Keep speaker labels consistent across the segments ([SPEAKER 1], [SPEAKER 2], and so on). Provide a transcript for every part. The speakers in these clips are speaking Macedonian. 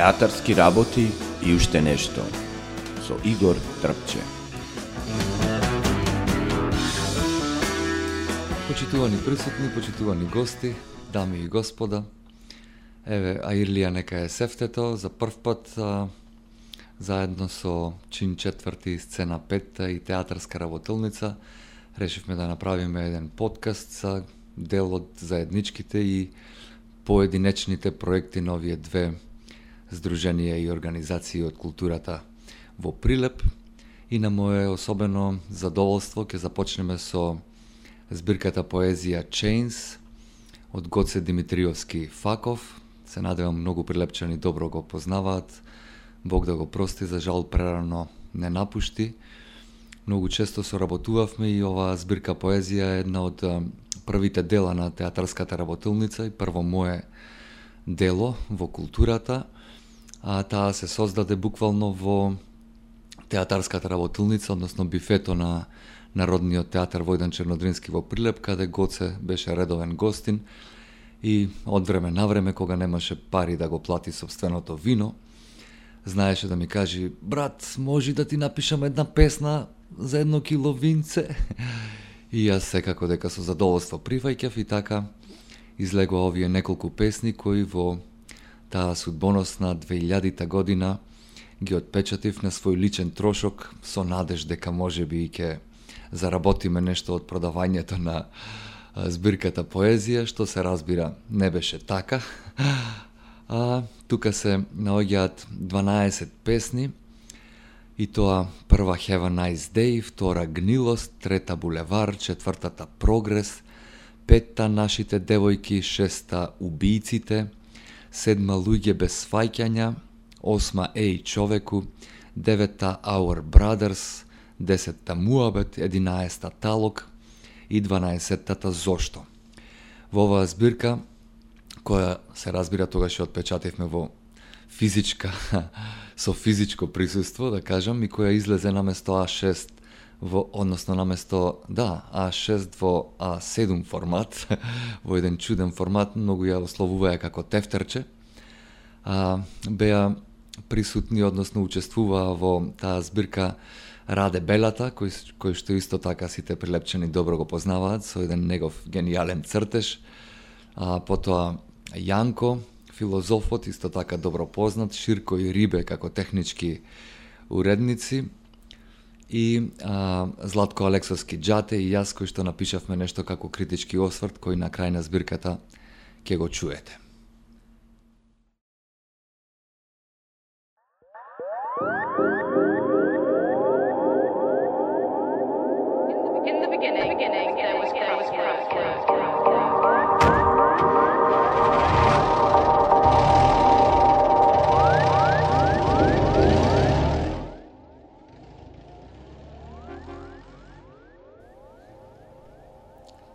[SPEAKER 1] театарски работи и уште нешто со Игор Трпче.
[SPEAKER 2] Почитувани присутни, почитувани гости, дами и господа, еве Аирлија нека е сефтето за прв пат а, заедно со чин четврти сцена петта и театарска работилница решивме да направиме еден подкаст за дел од заедничките и поединечните проекти на овие две здруженија и организации од културата во Прилеп и на мое особено задоволство ќе започнеме со збирката поезија Chains од Гоце Димитриовски Факов. Се надевам многу прилепчани добро го познаваат. Бог да го прости, за жал прерано не напушти. Многу често соработувавме и оваа збирка поезија е една од првите дела на театарската работилница и прво мое дело во културата, а таа се создаде буквално во театарската работилница, односно бифето на Народниот театар Војдан Чернодрински во Прилеп, каде Гоце беше редовен гостин и од време на време, кога немаше пари да го плати собственото вино, знаеше да ми кажи брат, може да ти напишам една песна за едно кило винце? И јас секако дека со задоволство прифаќав и така излегува овие неколку песни кои во таа судбоносна 2000 година ги отпечатив на свој личен трошок со надеж дека може би ќе заработиме нешто од продавањето на збирката поезија, што се разбира не беше така. А тука се наоѓаат 12 песни, и тоа прва Have a Nice Day, втора Гнилост, трета Булевар, четвртата Прогрес, петта Нашите девојки, шеста Убијците, седма Луѓе без сваќања, осма Еј човеку, девета Our Brothers, десетта Муабет, единаеста Талок и дванаесеттата Зошто. Во оваа збирка, која се разбира тогаш ја отпечативме во физичка со физичко присуство, да кажам, и која излезе на место А6 во односно наместо да, А6 во А7 формат, во еден чуден формат, многу ја ословуваја како тефтерче. А, беа присутни, односно учествуваа во таа збирка Раде Белата, кој, кој што исто така сите прилепчени добро го познаваат, со еден негов гениален цртеж. А, потоа Јанко, филозофот, исто така добро познат, Ширко и Рибе како технички уредници, и а, Златко Алексовски Джате и јас кој што напишавме нешто како критички осврт кој на крај на збирката ќе го чуете.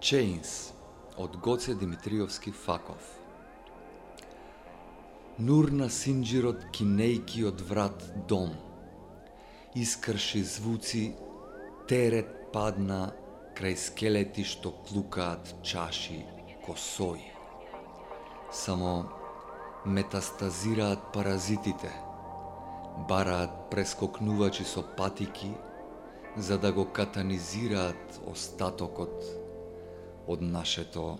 [SPEAKER 2] Chains од Гоце Димитриевски Факов Нурна синџирот кинејки од врат дом Искрши звуци, терет падна крај скелети што клукаат чаши, косои. Само метастазираат паразитите, бараат прескокнувачи со патики, за да го катанизираат остатокот од нашето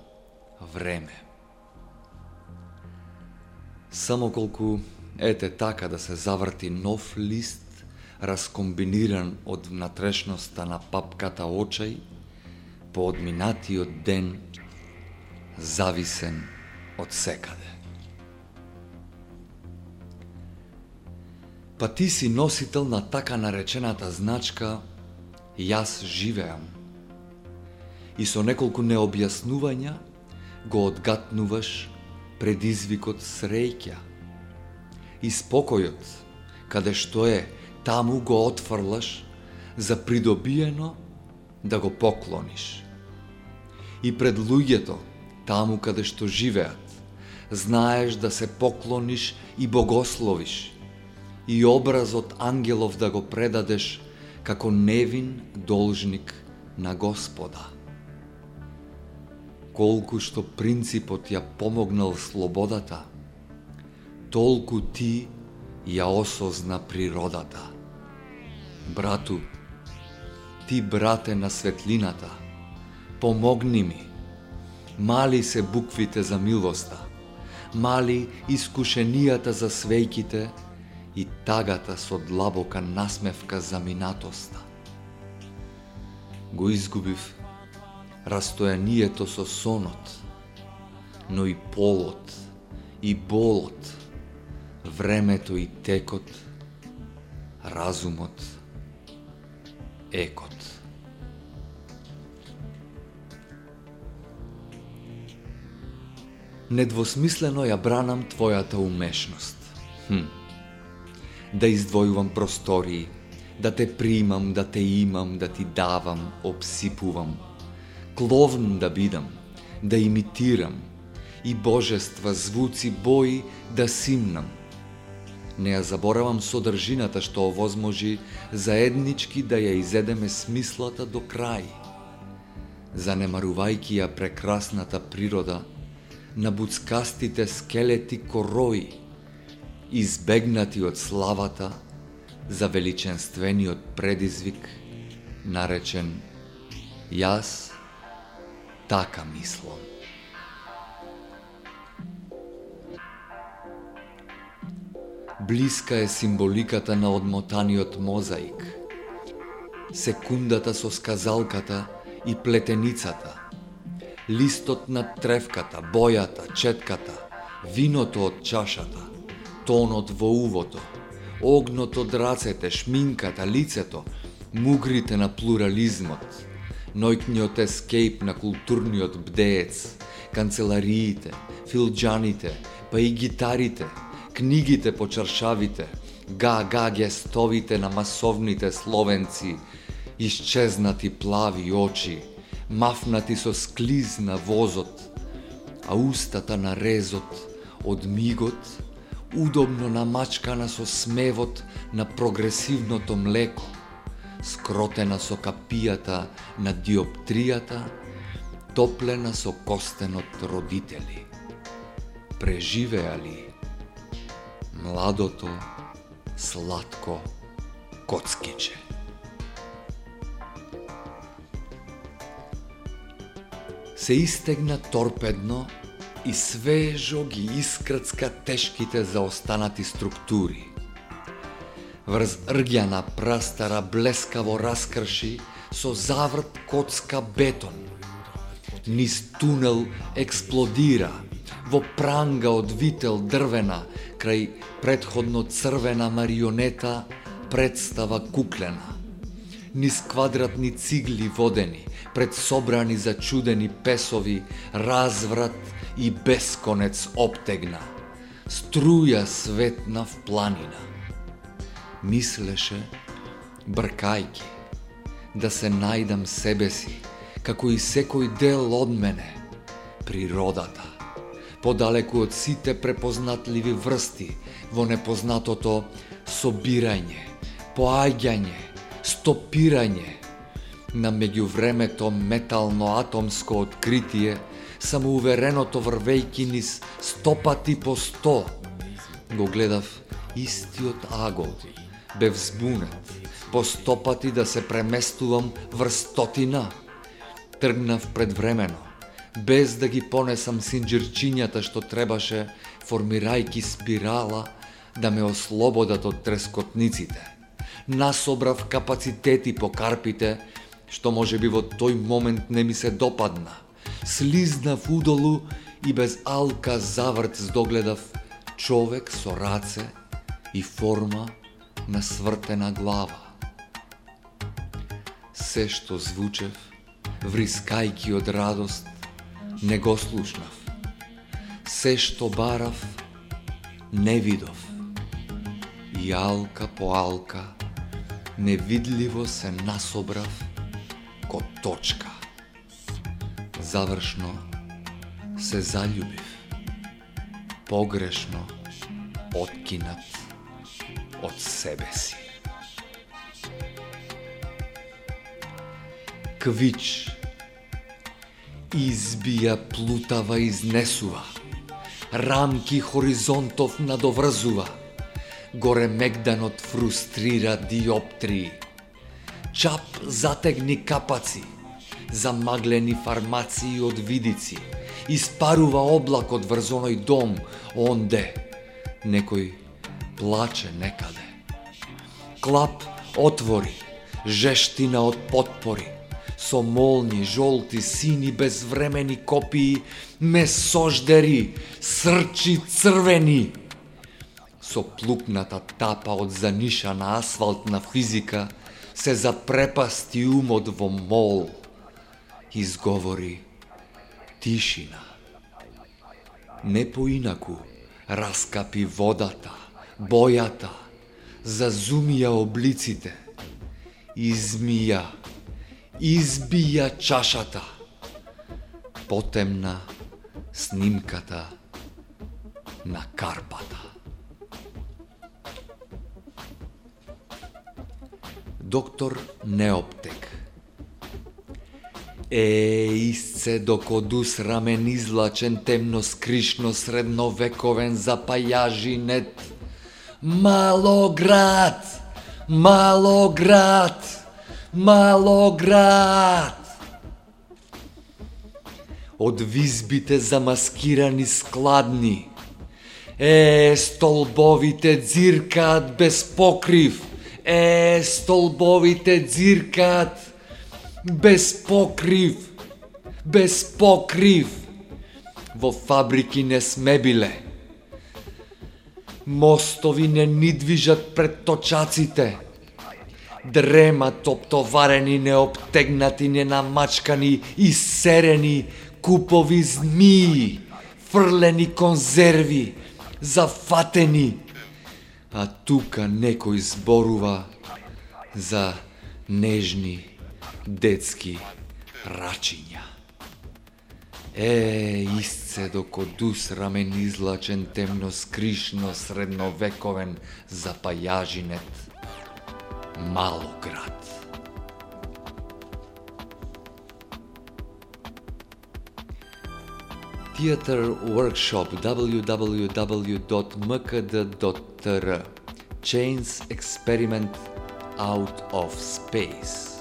[SPEAKER 2] време. Само колку ете така да се заврти нов лист, раскомбиниран од внатрешноста на папката очај, по одминатиот ден, зависен од секаде. Па ти си носител на така наречената значка Јас живеам – и со неколку необјаснувања го одгатнуваш предизвикот среќа. И спокојот, каде што е, таму го отфрлаш за придобиено да го поклониш. И пред луѓето, таму каде што живеат, знаеш да се поклониш и богословиш, и образот ангелов да го предадеш како невин должник на Господа колку што принципот ја помогнал слободата, толку ти ја осозна природата. Брату, ти брате на светлината, помогни ми. Мали се буквите за милоста, мали искушенијата за свејките и тагата со длабока насмевка за минатоста. Го изгубив растојанието со сонот, но и полот, и болот, времето и текот, разумот, екот. Недвосмислено ја бранам твојата умешност. Хм. Да издвојувам простории, да те примам, да те имам, да ти давам, обсипувам. Кловн да бидам, да имитирам, и божества, звуци, бои да симнам. Не ја заборавам содржината што овозможи заеднички да ја изедеме смислата до крај. Занемарувајки ја прекрасната природа, на буцкастите скелети корои, избегнати од славата, за величенствениот предизвик, наречен Јас така мислам. Блиска е символиката на одмотаниот мозаик. Секундата со сказалката и плетеницата. Листот на тревката, бојата, четката, виното од чашата, тонот во увото, огнот од рацете, шминката, лицето, мугрите на плурализмот, нојкниот ескейп на културниот бдеец, канцелариите, филџаните, па и гитарите – книгите по чаршавите, га-га гестовите на масовните словенци, исчезнати плави очи, мафнати со склиз на возот, а устата на резот од мигот, удобно намачкана со смевот на прогресивното млеко, скротена со капијата на диоптријата, топлена со костенот родители. Преживеа ли младото, сладко коцкиче. Се истегна торпедно и свежо ги искрцка тешките заостанати структури. Врз ргјана прастара блескаво раскрши со заврт коцка бетон. Низ тунел експлодира – во пранга од вител дрвена, крај предходно црвена марионета, представа куклена. Низ квадратни цигли водени, пред собрани зачудени песови, разврат и бесконец оптегна. Струја светна в планина. Мислеше, бркајки, да се најдам себе си, како и секој дел од мене, природата подалеку од сите препознатливи врсти во непознатото собирање, поаѓање, стопирање на меѓувремето метално-атомско откритие, самоувереното врвејки низ стопати по сто. Го гледав истиот агол, бев збунет, по стопати да се преместувам врстотина. Тргнав предвремено, без да ги понесам синџирчињата што требаше, формирајки спирала, да ме ослободат од трескотниците. Насобрав капацитети по карпите, што може би во тој момент не ми се допадна. Слизнав удолу и без алка заврт здогледав човек со раце и форма на свртена глава. Се што звучев, врискајки од радост, не го слушнав. Се што барав, не видов. И алка по алка, невидливо се насобрав ко точка. Завршно се заљубив. Погрешно откинат од себе си. Квич Избија плутава изнесува, рамки хоризонтов надоврзува, горе мегданот фрустрира диоптрии. Чап затегни капаци, замаглени фармации од видици, испарува облакот врз оној дом, онде некој плаче некаде. Клап отвори, жештина од подпори, со молни, жолти, сини, безвремени копии, месождери, срчи црвени. Со плукната тапа од занишана асфалтна физика, се запрепасти умот во мол. Изговори тишина. Не поинаку раскапи водата, бојата, зазумија облиците, измија, избија чашата, потемна снимката на карпата. Доктор Неоптек Е, истце докодус рамен излачен темно скришно средновековен запајажинет. Малоград! Малоград! Малоград! Од визбите замаскирани складни. Е, столбовите дзиркаат без покрив. Е, столбовите дзиркаат без покрив, без покрив. Во фабрики не сме биле. Мостови не ни движат пред точаците. Дремат оптоварени, необтегнати, ненамачкани, серени купови змии, фрлени конзерви, зафатени. А тука некој зборува за нежни детски рачиња. Е, истце дус рамен излачен темно скришно средновековен запајажинет Малоград. Theater Workshop www.mkd.tr Chains Experiment Out of Space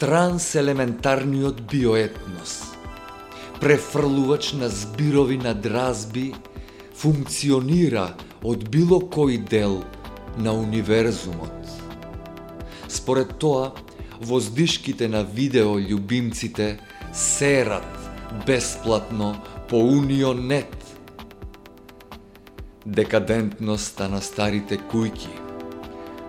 [SPEAKER 2] Транселементарниот биоетнос, префрлувач на збирови на дразби, функционира од било кој дел на универзумот. Според тоа, воздишките на видео љубимците серат бесплатно по Унионет. Декадентноста на старите кујки –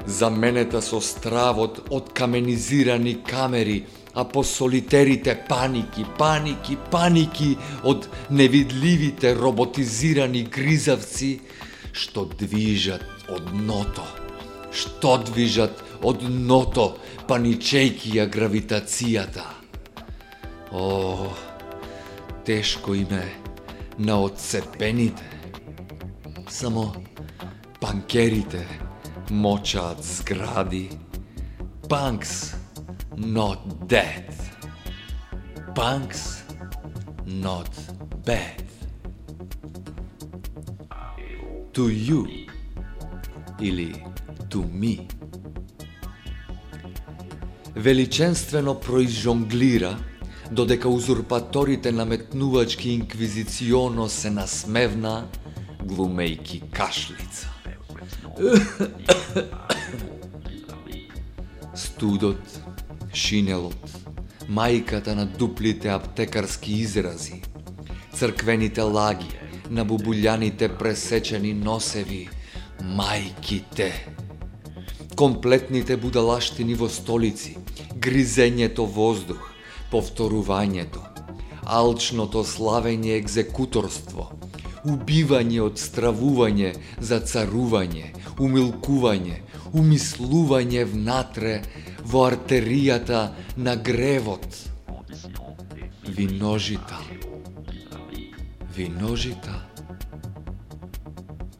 [SPEAKER 2] заменета со стравот од каменизирани камери, а по солитерите паники, паники, паники од невидливите роботизирани гризавци што движат од ното, што движат од ното, паничејки ја гравитацијата. О, тешко име на одцепените. Само панкерите мочаат згради. Punks not dead. Punks not bad. To you или to me. Величенствено произжонглира, додека узурпаторите наметнувачки инквизиционо се насмевна, глумејки кашлица. Студот, шинелот, мајката на дуплите аптекарски изрази, црквените лаги, на бубуљаните пресечени носеви, мајките, комплетните будалаштини во столици, гризењето воздух, повторувањето, алчното славење екзекуторство, убивање од стравување за царување, умилкување, умислување внатре во артеријата на гревот. Виножита. Виножита.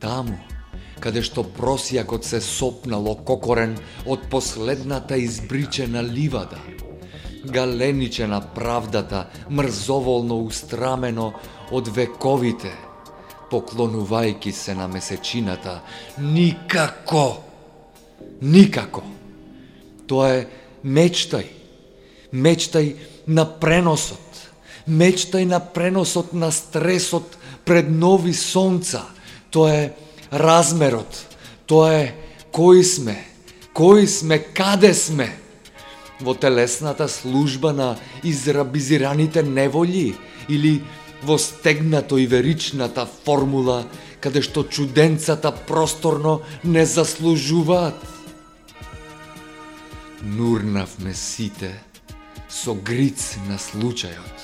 [SPEAKER 2] Таму, каде што просијакот се сопнало кокорен од последната избричена ливада, галеничена правдата, мрзоволно устрамено од вековите – поклонувајки се на месечината. Никако! Никако! Тоа е мечтај. Мечтај на преносот. Мечтај на преносот на стресот пред нови сонца. Тоа е размерот. Тоа е кои сме, кои сме, каде сме. Во телесната служба на израбизираните неволји или во стегнато и веричната формула каде што чуденцата просторно не заслужуваат. Нурнавме сите со гриц на случајот.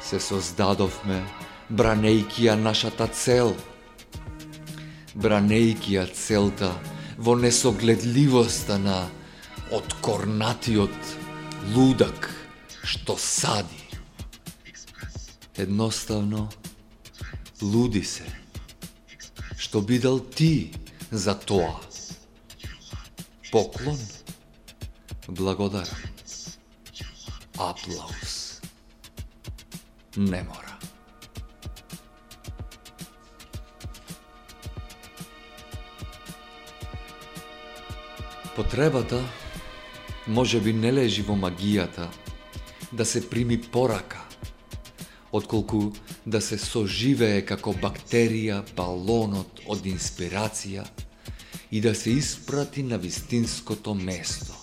[SPEAKER 2] Се создадовме бранејки ја нашата цел. Бранејки ја целта во несогледливоста на откорнатиот лудак што сади. Едноставно, луди се, што бидал ти за тоа. Поклон, благодар, аплауз, Не мора. Потребата може би не лежи во магијата да се прими порака, отколку да се соживее како бактерија балонот од инспирација и да се испрати на вистинското место.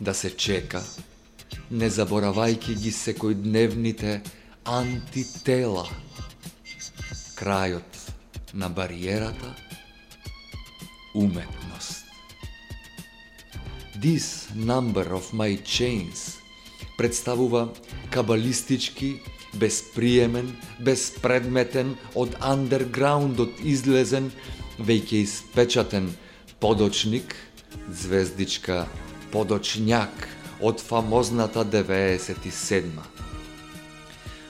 [SPEAKER 2] Да се чека, не заборавајќи ги секојдневните антитела. Крајот на бариерата уметност. This number of my chains представува кабалистички, безприемен, безпредметен, од андерграундот излезен, веќе испечатен подочник, звездичка подочњак од фамозната 97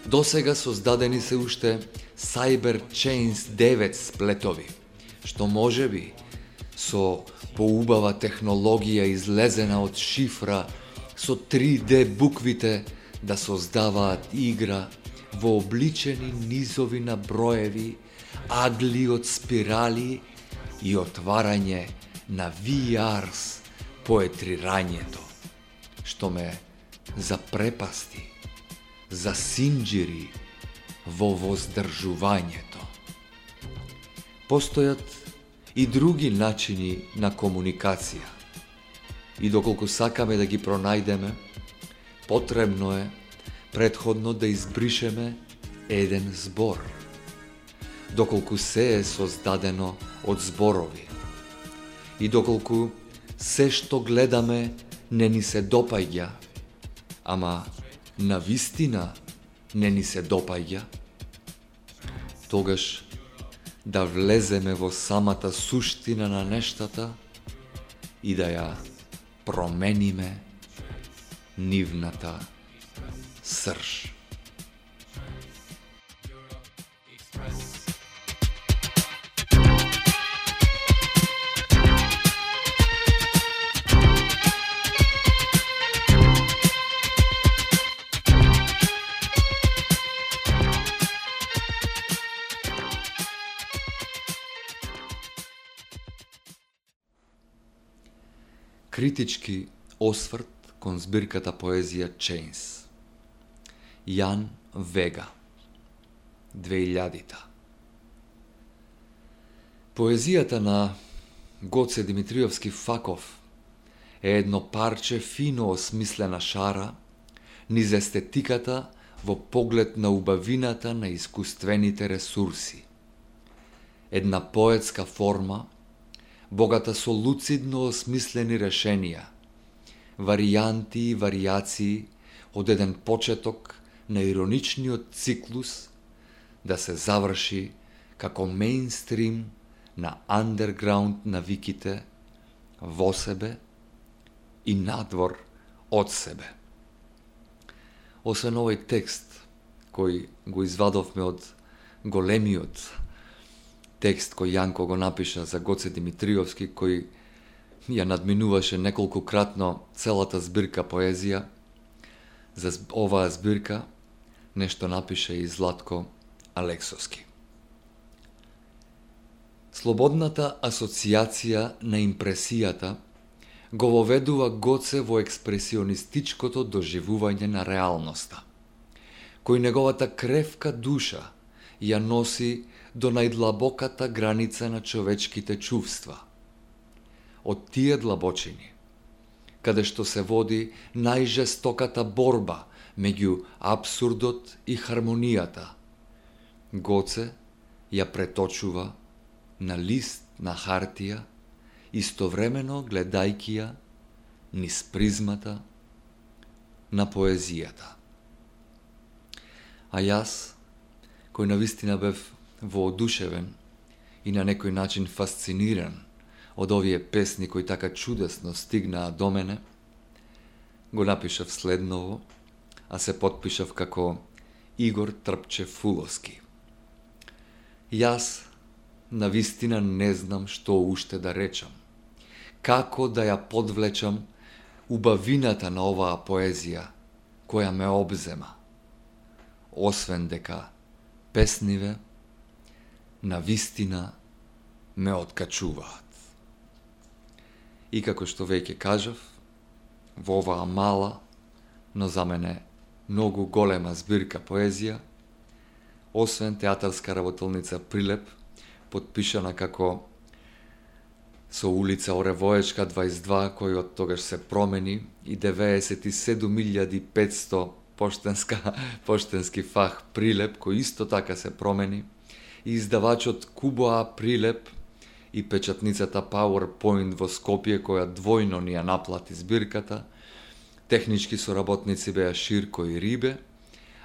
[SPEAKER 2] До сега создадени се уште Cyber Chains 9 сплетови, што може би со поубава технологија излезена од шифра со 3D буквите да создаваат игра во обличени низови на броеви, агли од спирали и отварање на VRs поетрирањето, што ме запрепасти, засинџири во воздржувањето. Постојат и други начини на комуникација. И доколку сакаме да ги пронајдеме, потребно е предходно да избришеме еден збор. Доколку се е создадено од зборови. И доколку се што гледаме не ни се допаѓа, ама на вистина не ни се допаѓа, тогаш да влеземе во самата суштина на нештата и да ја промениме нивната срж. Критички осврт кон збирката поезија Chains. Јан Вега 2000-та Поезијата на Гоце Димитриевски Факов е едно парче фино осмислена шара низ естетиката во поглед на убавината на искуствените ресурси. Една поетска форма богата со луцидно осмислени решенија, варијанти и варијации од еден почеток на ироничниот циклус да се заврши како мейнстрим на андерграунд навиките во себе и надвор од себе. Освен овој текст, кој го извадовме од големиот текст кој Јанко го напиша за Гоце Димитриовски, кој ја надминуваше неколку кратно целата збирка поезија. За оваа збирка нешто напише и Златко Алексовски. Слободната асоциација на импресијата го воведува Гоце во експресионистичкото доживување на реалноста, кој неговата кревка душа ја носи до најдлабоката граница на човечките чувства. Од тие длабочини, каде што се води најжестоката борба меѓу абсурдот и хармонијата, Гоце ја преточува на лист на хартија, истовремено гледајќи ја низ призмата на поезијата. А јас, кој на вистина бев воодушевен и на некој начин фасциниран од овие песни кои така чудесно стигнаа до мене, го напишав следново, а се подпишав како Игор Трпче Фуловски. Јас на вистина не знам што уште да речам. Како да ја подвлечам убавината на оваа поезија која ме обзема. Освен дека песниве на вистина ме откачуваат. И како што веќе кажав, во оваа мала, но за мене многу голема збирка поезија, освен театарска работилница Прилеп, подпишана како со улица Оревоечка 22, кој од тогаш се промени, и 97.500 поштенска, поштенски фах Прилеп, кој исто така се промени, и издавачот Кубоа Прилеп и печатницата PowerPoint во Скопје, која двојно ни ја наплати збирката, технички соработници беа Ширко и Рибе,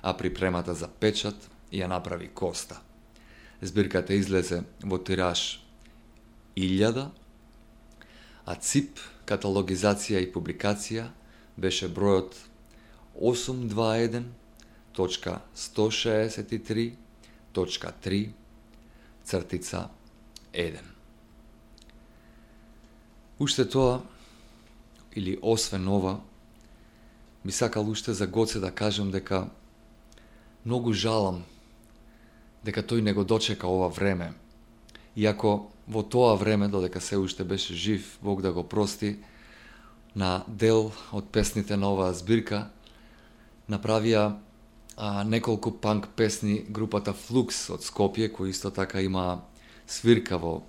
[SPEAKER 2] а припремата за печат ја направи Коста. Збирката излезе во тираж 1000, а ЦИП, каталогизација и публикација, беше бројот 821.163.3 цртица 1. Уште тоа, или освен ова, би сакал уште за Гоце да кажам дека многу жалам дека тој не го дочека ова време. Иако во тоа време, додека се уште беше жив, Бог да го прости, на дел од песните на оваа збирка, направија а, неколку панк песни групата Флукс од Скопје, кој исто така има свирка во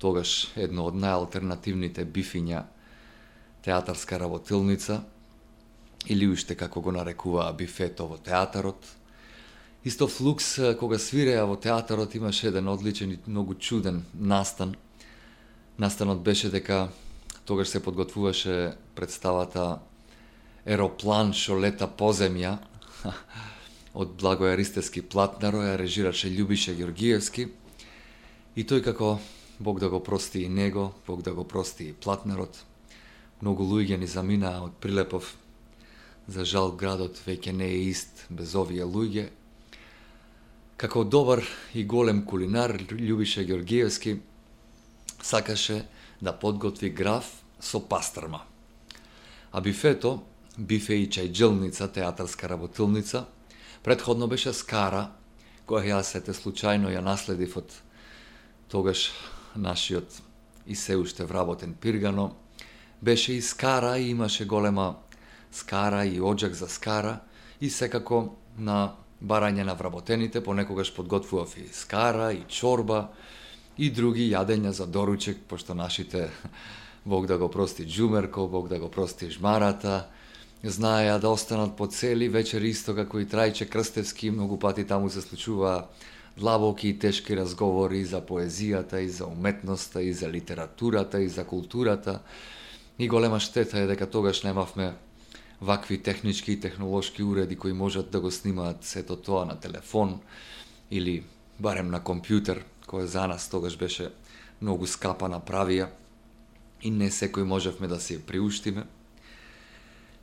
[SPEAKER 2] тогаш едно од најалтернативните бифиња театарска работилница, или уште како го нарекуваа бифето во театарот, Исто Флукс, кога свиреа во театарот, имаше еден одличен и многу чуден настан. Настанот беше дека тогаш се подготвуваше представата Ероплан шо лета по земја од Благоја Ристевски Платнаро, ја режираше Љубише Георгиевски. И тој како Бог да го прости и него, Бог да го прости и платнерот. Многу луѓе ни заминаа од Прилепов. За жал градот веќе не е ист без овие луѓе Како добар и голем кулинар, Љубише Георгиевски сакаше да подготви граф со пастрма. А бифето, бифе и чајджелница, театарска работилница, предходно беше скара, која јас сете случајно ја наследив од тогаш нашиот и се уште вработен Пиргано, беше и скара и имаше голема скара и оджак за скара и секако на барање на вработените, понекогаш подготвував и скара, и чорба, и други јадења за доручек, пошто нашите, Бог да го прости Джумерко, Бог да го прости Жмарата, знаеа да останат по цели вечер исто како и Трајче Крстевски, многу пати таму се случува длабоки и тешки разговори и за поезијата, и за уметноста, и за литературата, и за културата. И голема штета е дека тогаш немавме вакви технички и технолошки уреди кои можат да го снимаат сето тоа на телефон или барем на компјутер, кој за нас тогаш беше многу скапа направија и не секој можевме да се приуштиме.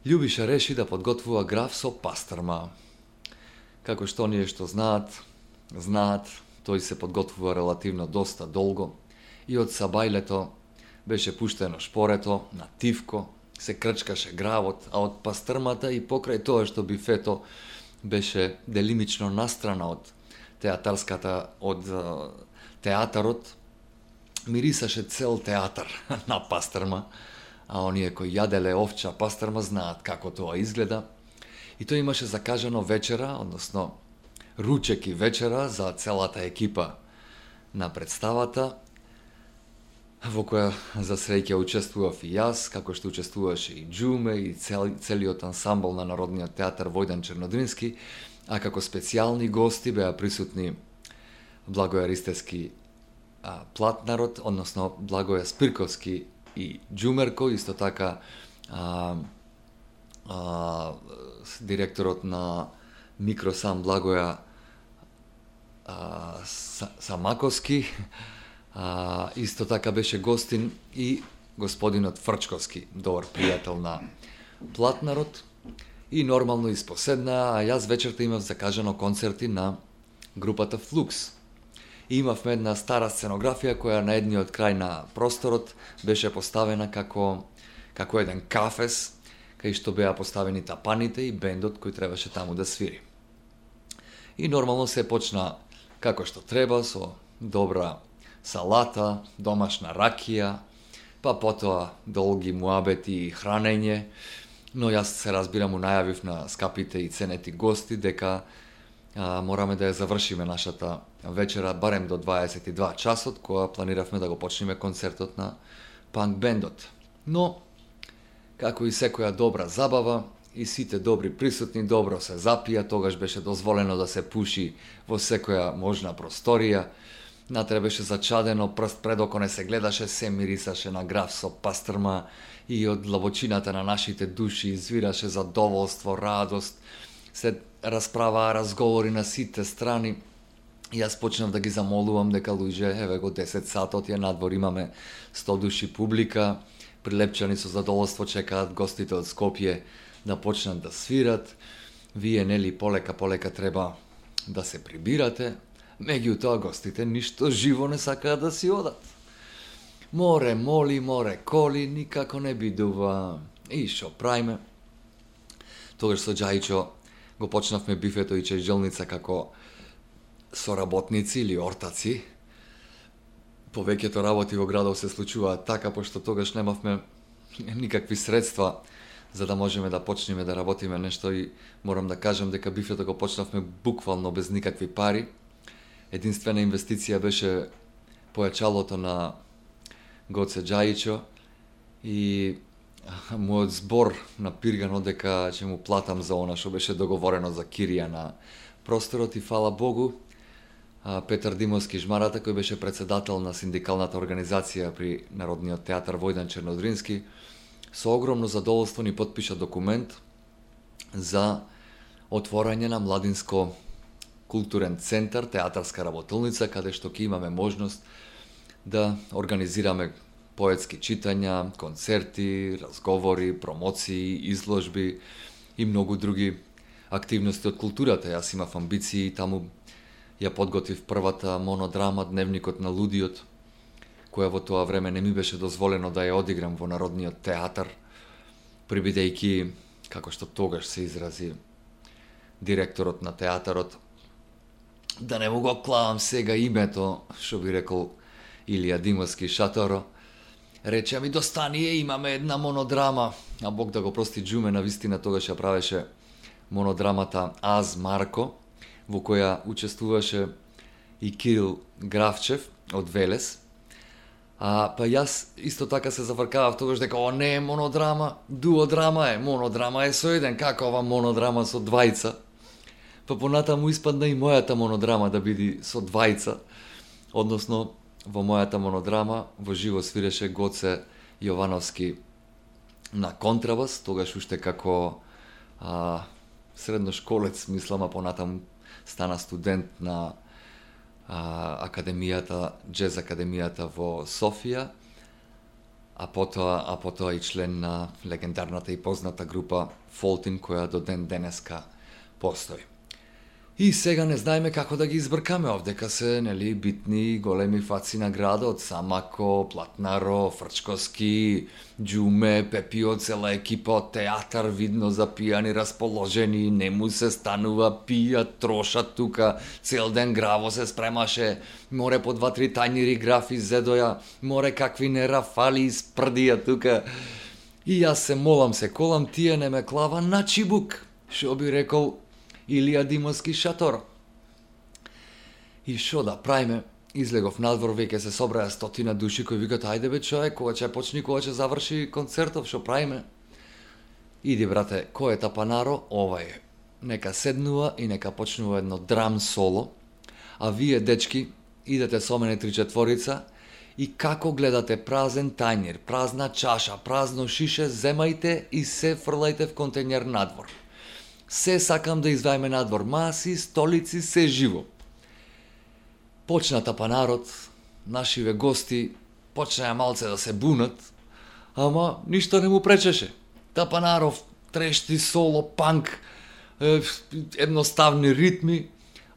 [SPEAKER 2] Љубиша реши да подготвува граф со пастрма. Како што ние што знаат, знаат, тој се подготвува релативно доста долго и од Сабајлето беше пуштено шпорето на Тивко, се крчкаше гравот, а од пастрмата и покрај тоа што бифето беше делимично настрана од театарската, од театарот, мирисаше цел театар на пастрма, а оние кои јаделе овча пастрма знаат како тоа изгледа. И тој имаше закажано вечера, односно ручек и вечера за целата екипа. На представата, во која за среќа учествував и јас, како што учествуваше и Джуме и цел, целиот ансамбл на Народниот театар Војдан Чернодрински, а како специјални гости беа присутни Благоја Ристески а, Платнарод, односно Благоја Спирковски и Джумерко, исто така а, а, директорот на Микросам Благоја а, Самаковски, а, исто така беше гостин и господинот Фрчковски, добар пријател на Платнарод, и нормално испоседна, а јас вечерта имав закажано концерти на групата Флукс. И имавме една стара сценографија која на едниот крај на просторот беше поставена како како еден кафес, кај што беа поставени тапаните и бендот кој требаше таму да свири. И нормално се почна како што треба, со добра салата, домашна ракија, па потоа долги муабети и хранење, но јас се разбирам му најавив на скапите и ценети гости дека а, мораме да ја завршиме нашата вечера барем до 22 часот, која планиравме да го почнеме концертот на панк бендот. Но, како и секоја добра забава, и сите добри присутни добро се запија, тогаш беше дозволено да се пуши во секоја можна просторија, Натре беше зачадено, прст пред око не се гледаше, се мирисаше на граф со пастрма и од длабочината на нашите души извираше задоволство, радост, се расправаа разговори на сите страни. И јас почнав да ги замолувам дека луѓе, еве го 10 сатот ја надвор, имаме 100 души публика, прилепчани со задоволство чекаат гостите од Скопје да почнат да свират. Вие нели полека полека треба да се прибирате, Меѓутоа гостите ништо живо не сакаат да си одат. Море моли, море коли, никако не бидува. И шо прајме? Тогаш со Джајчо го почнавме бифето и чежелница како соработници или ортаци. Повеќето работи во градов се случуваат така, пошто тогаш немавме никакви средства за да можеме да почнеме да работиме нешто и морам да кажам дека бифето го почнавме буквално без никакви пари. Единствена инвестиција беше појачалото на Гоце Джаичо и мојот збор на Пиргано дека ќе му платам за она што беше договорено за кирија на просторот и фала Богу Петар Димовски Жмарата кој беше председател на синдикалната организација при Народниот театар Војдан Чернодрински со огромно задоволство ни подпиша документ за отворање на младинско културен центар, театарска работилница, каде што ќе имаме можност да организираме поетски читања, концерти, разговори, промоции, изложби и многу други активности од културата. Јас имав амбиции, и таму ја подготвив првата монодрама Дневникот на лудиот, која во тоа време не ми беше дозволено да ја одиграм во Народниот театар, прибидејќи, како што тогаш се изрази директорот на театарот, да не му го клавам сега името, што би рекол Илија Димовски Шаторо, рече ми достание, е, имаме една монодрама, а Бог да го прости Джуме, на вистина тогаш ја правеше монодрамата Аз Марко, во која учествуваше и Кирил Гравчев од Велес. А, па јас исто така се завркавав тогаш дека о не е монодрама, дуодрама е, монодрама е со еден, како ова монодрама со двајца? Па понатаму испадна и мојата монодрама да биде со двајца, односно во мојата монодрама во живо свиреше Гоце Јовановски на контрабас, тогаш уште како а, средношколец, мислам, а понатаму стана студент на а, академијата, джез академијата во Софија, а потоа, а потоа и член на легендарната и позната група Фолтин, која до ден денеска постои. И сега не знаеме како да ги избркаме овдека се, нели, битни големи фаци на градот, Самако, Платнаро, Фрчковски, Джуме, Пепио, цела екипа од театар, видно запијани, расположени, не му се станува, пијат, трошат тука, цел ден граво се спремаше, море по два-три тајнири графи зедоја, море какви не рафали испрдија тука. И јас се молам се колам, тие не ме клава на чибук, шо би рекол Илија Димовски шатор. И шо да правиме? Излегов надвор, веќе се собраја стотина души кои викат ајде бе човек, кога ќе почни, кога ќе заврши концертов, шо правиме? Иди брате, кој е тапанаро? Ова е. Нека седнува и нека почнува едно драм соло, а вие дечки идете со мене три четворица и како гледате празен тајнир, празна чаша, празно шише, земајте и се фрлајте в контейнер надвор. Се сакам да извајме надвор маси, столици, се живо. Почна тапанарот, нашиве гости почнаа малце да се бунат, ама ништо не му пречеше. Тапанаров трешти соло, панк, едноставни ритми,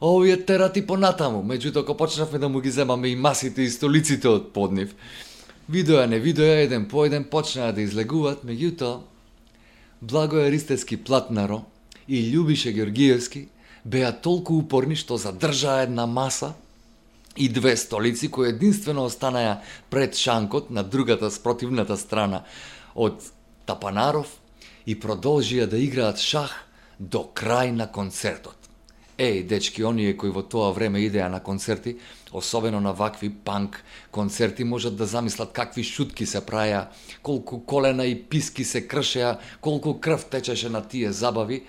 [SPEAKER 2] а овие терати понатаму. Меѓутоа, кога почнавме да му ги земаме и масите и столиците од поднив, видоја не видоја, еден по еден почнаа да излегуваат, меѓутоа, Благоја ристески Платнаро, и Љубише Георгиевски беа толку упорни што задржаа една маса и две столици кои единствено останаа пред шанкот на другата спротивната страна од Тапанаров и продолжија да играат шах до крај на концертот. Еј, дечки, оние кои во тоа време идеа на концерти, особено на вакви панк концерти, можат да замислат какви шутки се праја, колку колена и писки се кршеа, колку крв течеше на тие забави,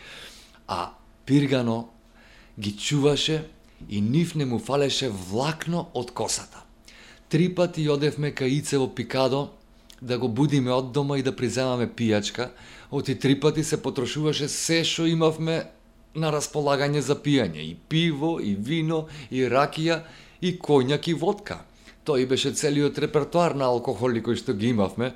[SPEAKER 2] а Пиргано ги чуваше и нив не му фалеше влакно од косата. Три пати одевме кај Ицево Пикадо да го будиме од дома и да приземаме пијачка, оти три пати се потрошуваше се што имавме на располагање за пијање, и пиво, и вино, и ракија, и коњак и водка. Тој беше целиот репертуар на алкохоли кој што ги имавме,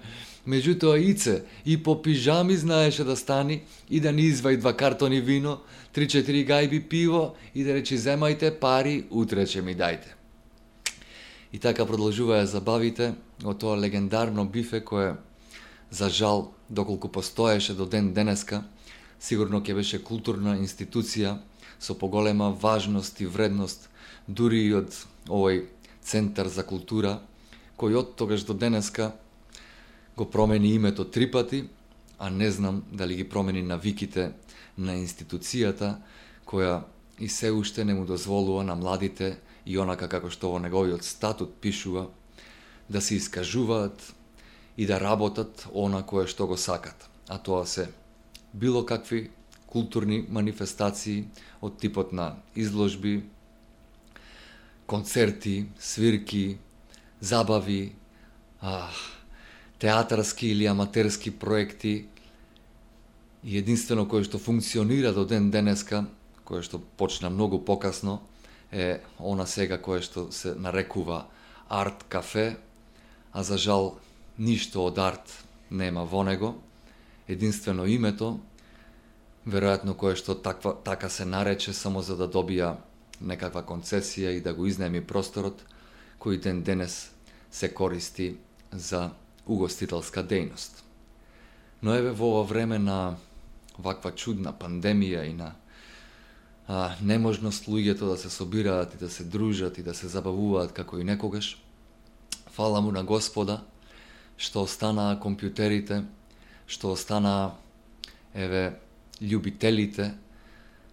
[SPEAKER 2] Меѓутоа Ице и по пижами знаеше да стани и да ни извај два картони вино, три-четири гајби пиво и да речи земајте пари, утре ќе ми дајте. И така продолжуваа забавите од тоа легендарно бифе кое, за жал, доколку постоеше до ден денеска, сигурно ќе беше културна институција со поголема важност и вредност, дури и од овој Центар за култура, кој од тогаш до денеска го промени името три пати, а не знам дали ги промени навиките на институцијата, која и се уште не му дозволува на младите и онака како што во неговиот статут пишува, да се искажуваат и да работат она кое што го сакат. А тоа се било какви културни манифестации од типот на изложби, концерти, свирки, забави, а, театарски или аматерски проекти. И единствено кое што функционира до ден денеска, кое што почна многу покасно, е она сега кое што се нарекува арт кафе, а за жал ништо од арт нема во него, единствено името, веројатно кое што таква, така се нарече само за да добија некаква концесија и да го изнеми просторот, кој ден денес се користи за угостителска дејност. Но еве во ова време на ваква чудна пандемија и на а, неможност луѓето да се собираат и да се дружат и да се забавуваат како и некогаш, фала му на Господа што останаа компјутерите, што останаа еве љубителите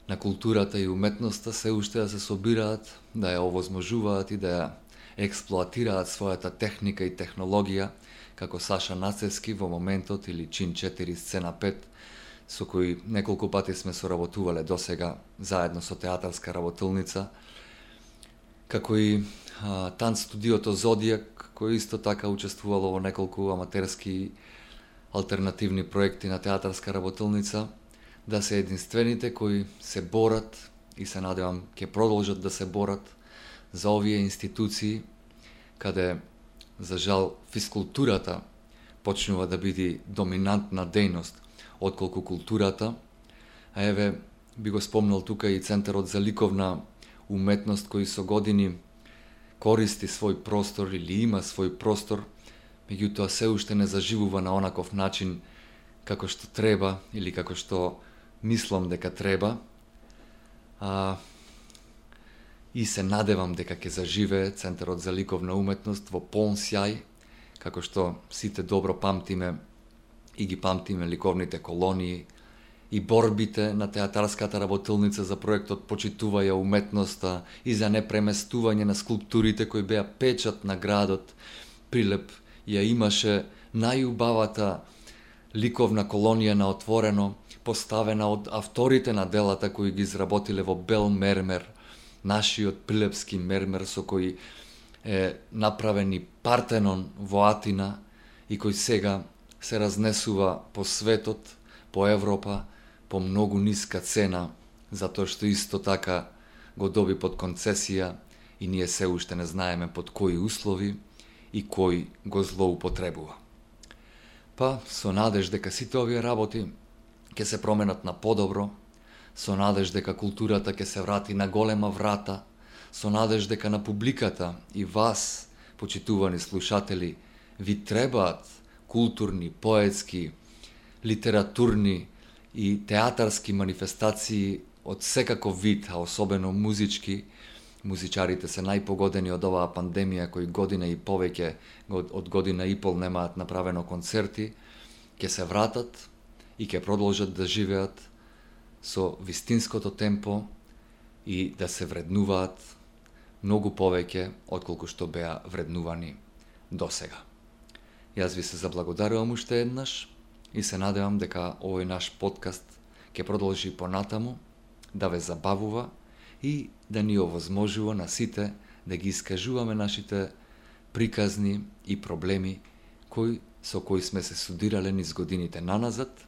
[SPEAKER 2] на културата и уметноста се уште да се собираат, да ја овозможуваат и да ја експлоатираат својата техника и технологија како Саша Нацевски во моментот или Чин 4 сцена 5 со кои неколку пати сме соработувале досега заедно со театарска работилница како и а, студиото Зодијак кој исто така учествувало во неколку аматерски алтернативни проекти на театарска работилница да се единствените кои се борат и се надевам ќе продолжат да се борат за овие институции каде За жал, физкултурата почнува да биде доминантна дејност, отколку културата, а еве, би го спомнал тука и Центарот за ликовна уметност кој со години користи свој простор или има свој простор, меѓутоа се уште не заживува на онаков начин како што треба или како што мислам дека треба. А, и се надевам дека ќе заживе Центарот за ликовна уметност во полн сјај, како што сите добро памтиме и ги памтиме ликовните колонии, и борбите на театарската работилница за проектот Почитуваја уметноста и за непреместување на скулптурите кои беа печат на градот, Прилеп ја имаше најубавата ликовна колонија на отворено, поставена од авторите на делата кои ги изработиле во бел мермер, нашиот пилепски мермер со кој е направен Партенон во Атина и кој сега се разнесува по светот, по Европа, по многу ниска цена, затоа што исто така го доби под концесија и ние се уште не знаеме под кои услови и кој го злоупотребува. Па, со надеж дека сите овие работи ќе се променат на подобро, со надеж дека културата ќе се врати на голема врата, со надеж дека на публиката и вас, почитувани слушатели, ви требаат културни, поетски, литературни и театарски манифестации од секаков вид, а особено музички, музичарите се најпогодени од оваа пандемија кои година и повеќе од година и пол немаат направено концерти, ќе се вратат и ќе продолжат да живеат со вистинското темпо и да се вреднуваат многу повеќе отколку што беа вреднувани до сега. Јас ви се заблагодарувам уште еднаш и се надевам дека овој наш подкаст ќе продолжи понатаму, да ве забавува и да ни овозможува на сите да ги искажуваме нашите приказни и проблеми кои со кои сме се судирале низ годините наназад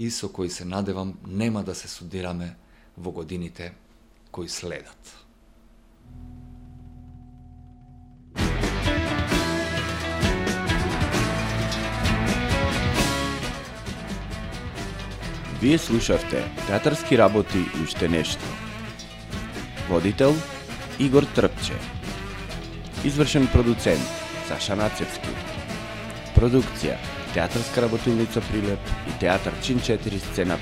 [SPEAKER 2] и со кои се надевам нема да се судираме во годините кои следат.
[SPEAKER 1] Вие слушавте Театарски работи и уште нешто. Водител Игор Трпче. Извршен продуцент Саша Нацевски. Продукција Театарска работилница Прилеп и Театар Чин 4 сцена 5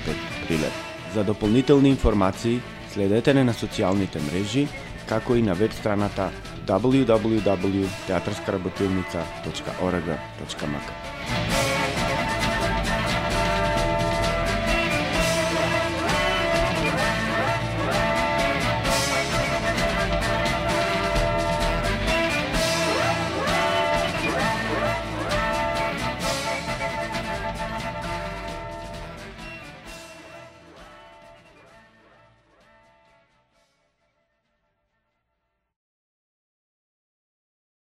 [SPEAKER 1] Прилеп. За дополнителни информации следете не на социјалните мрежи, како и на веб страната www.teatarskarabotilnica.org.mk.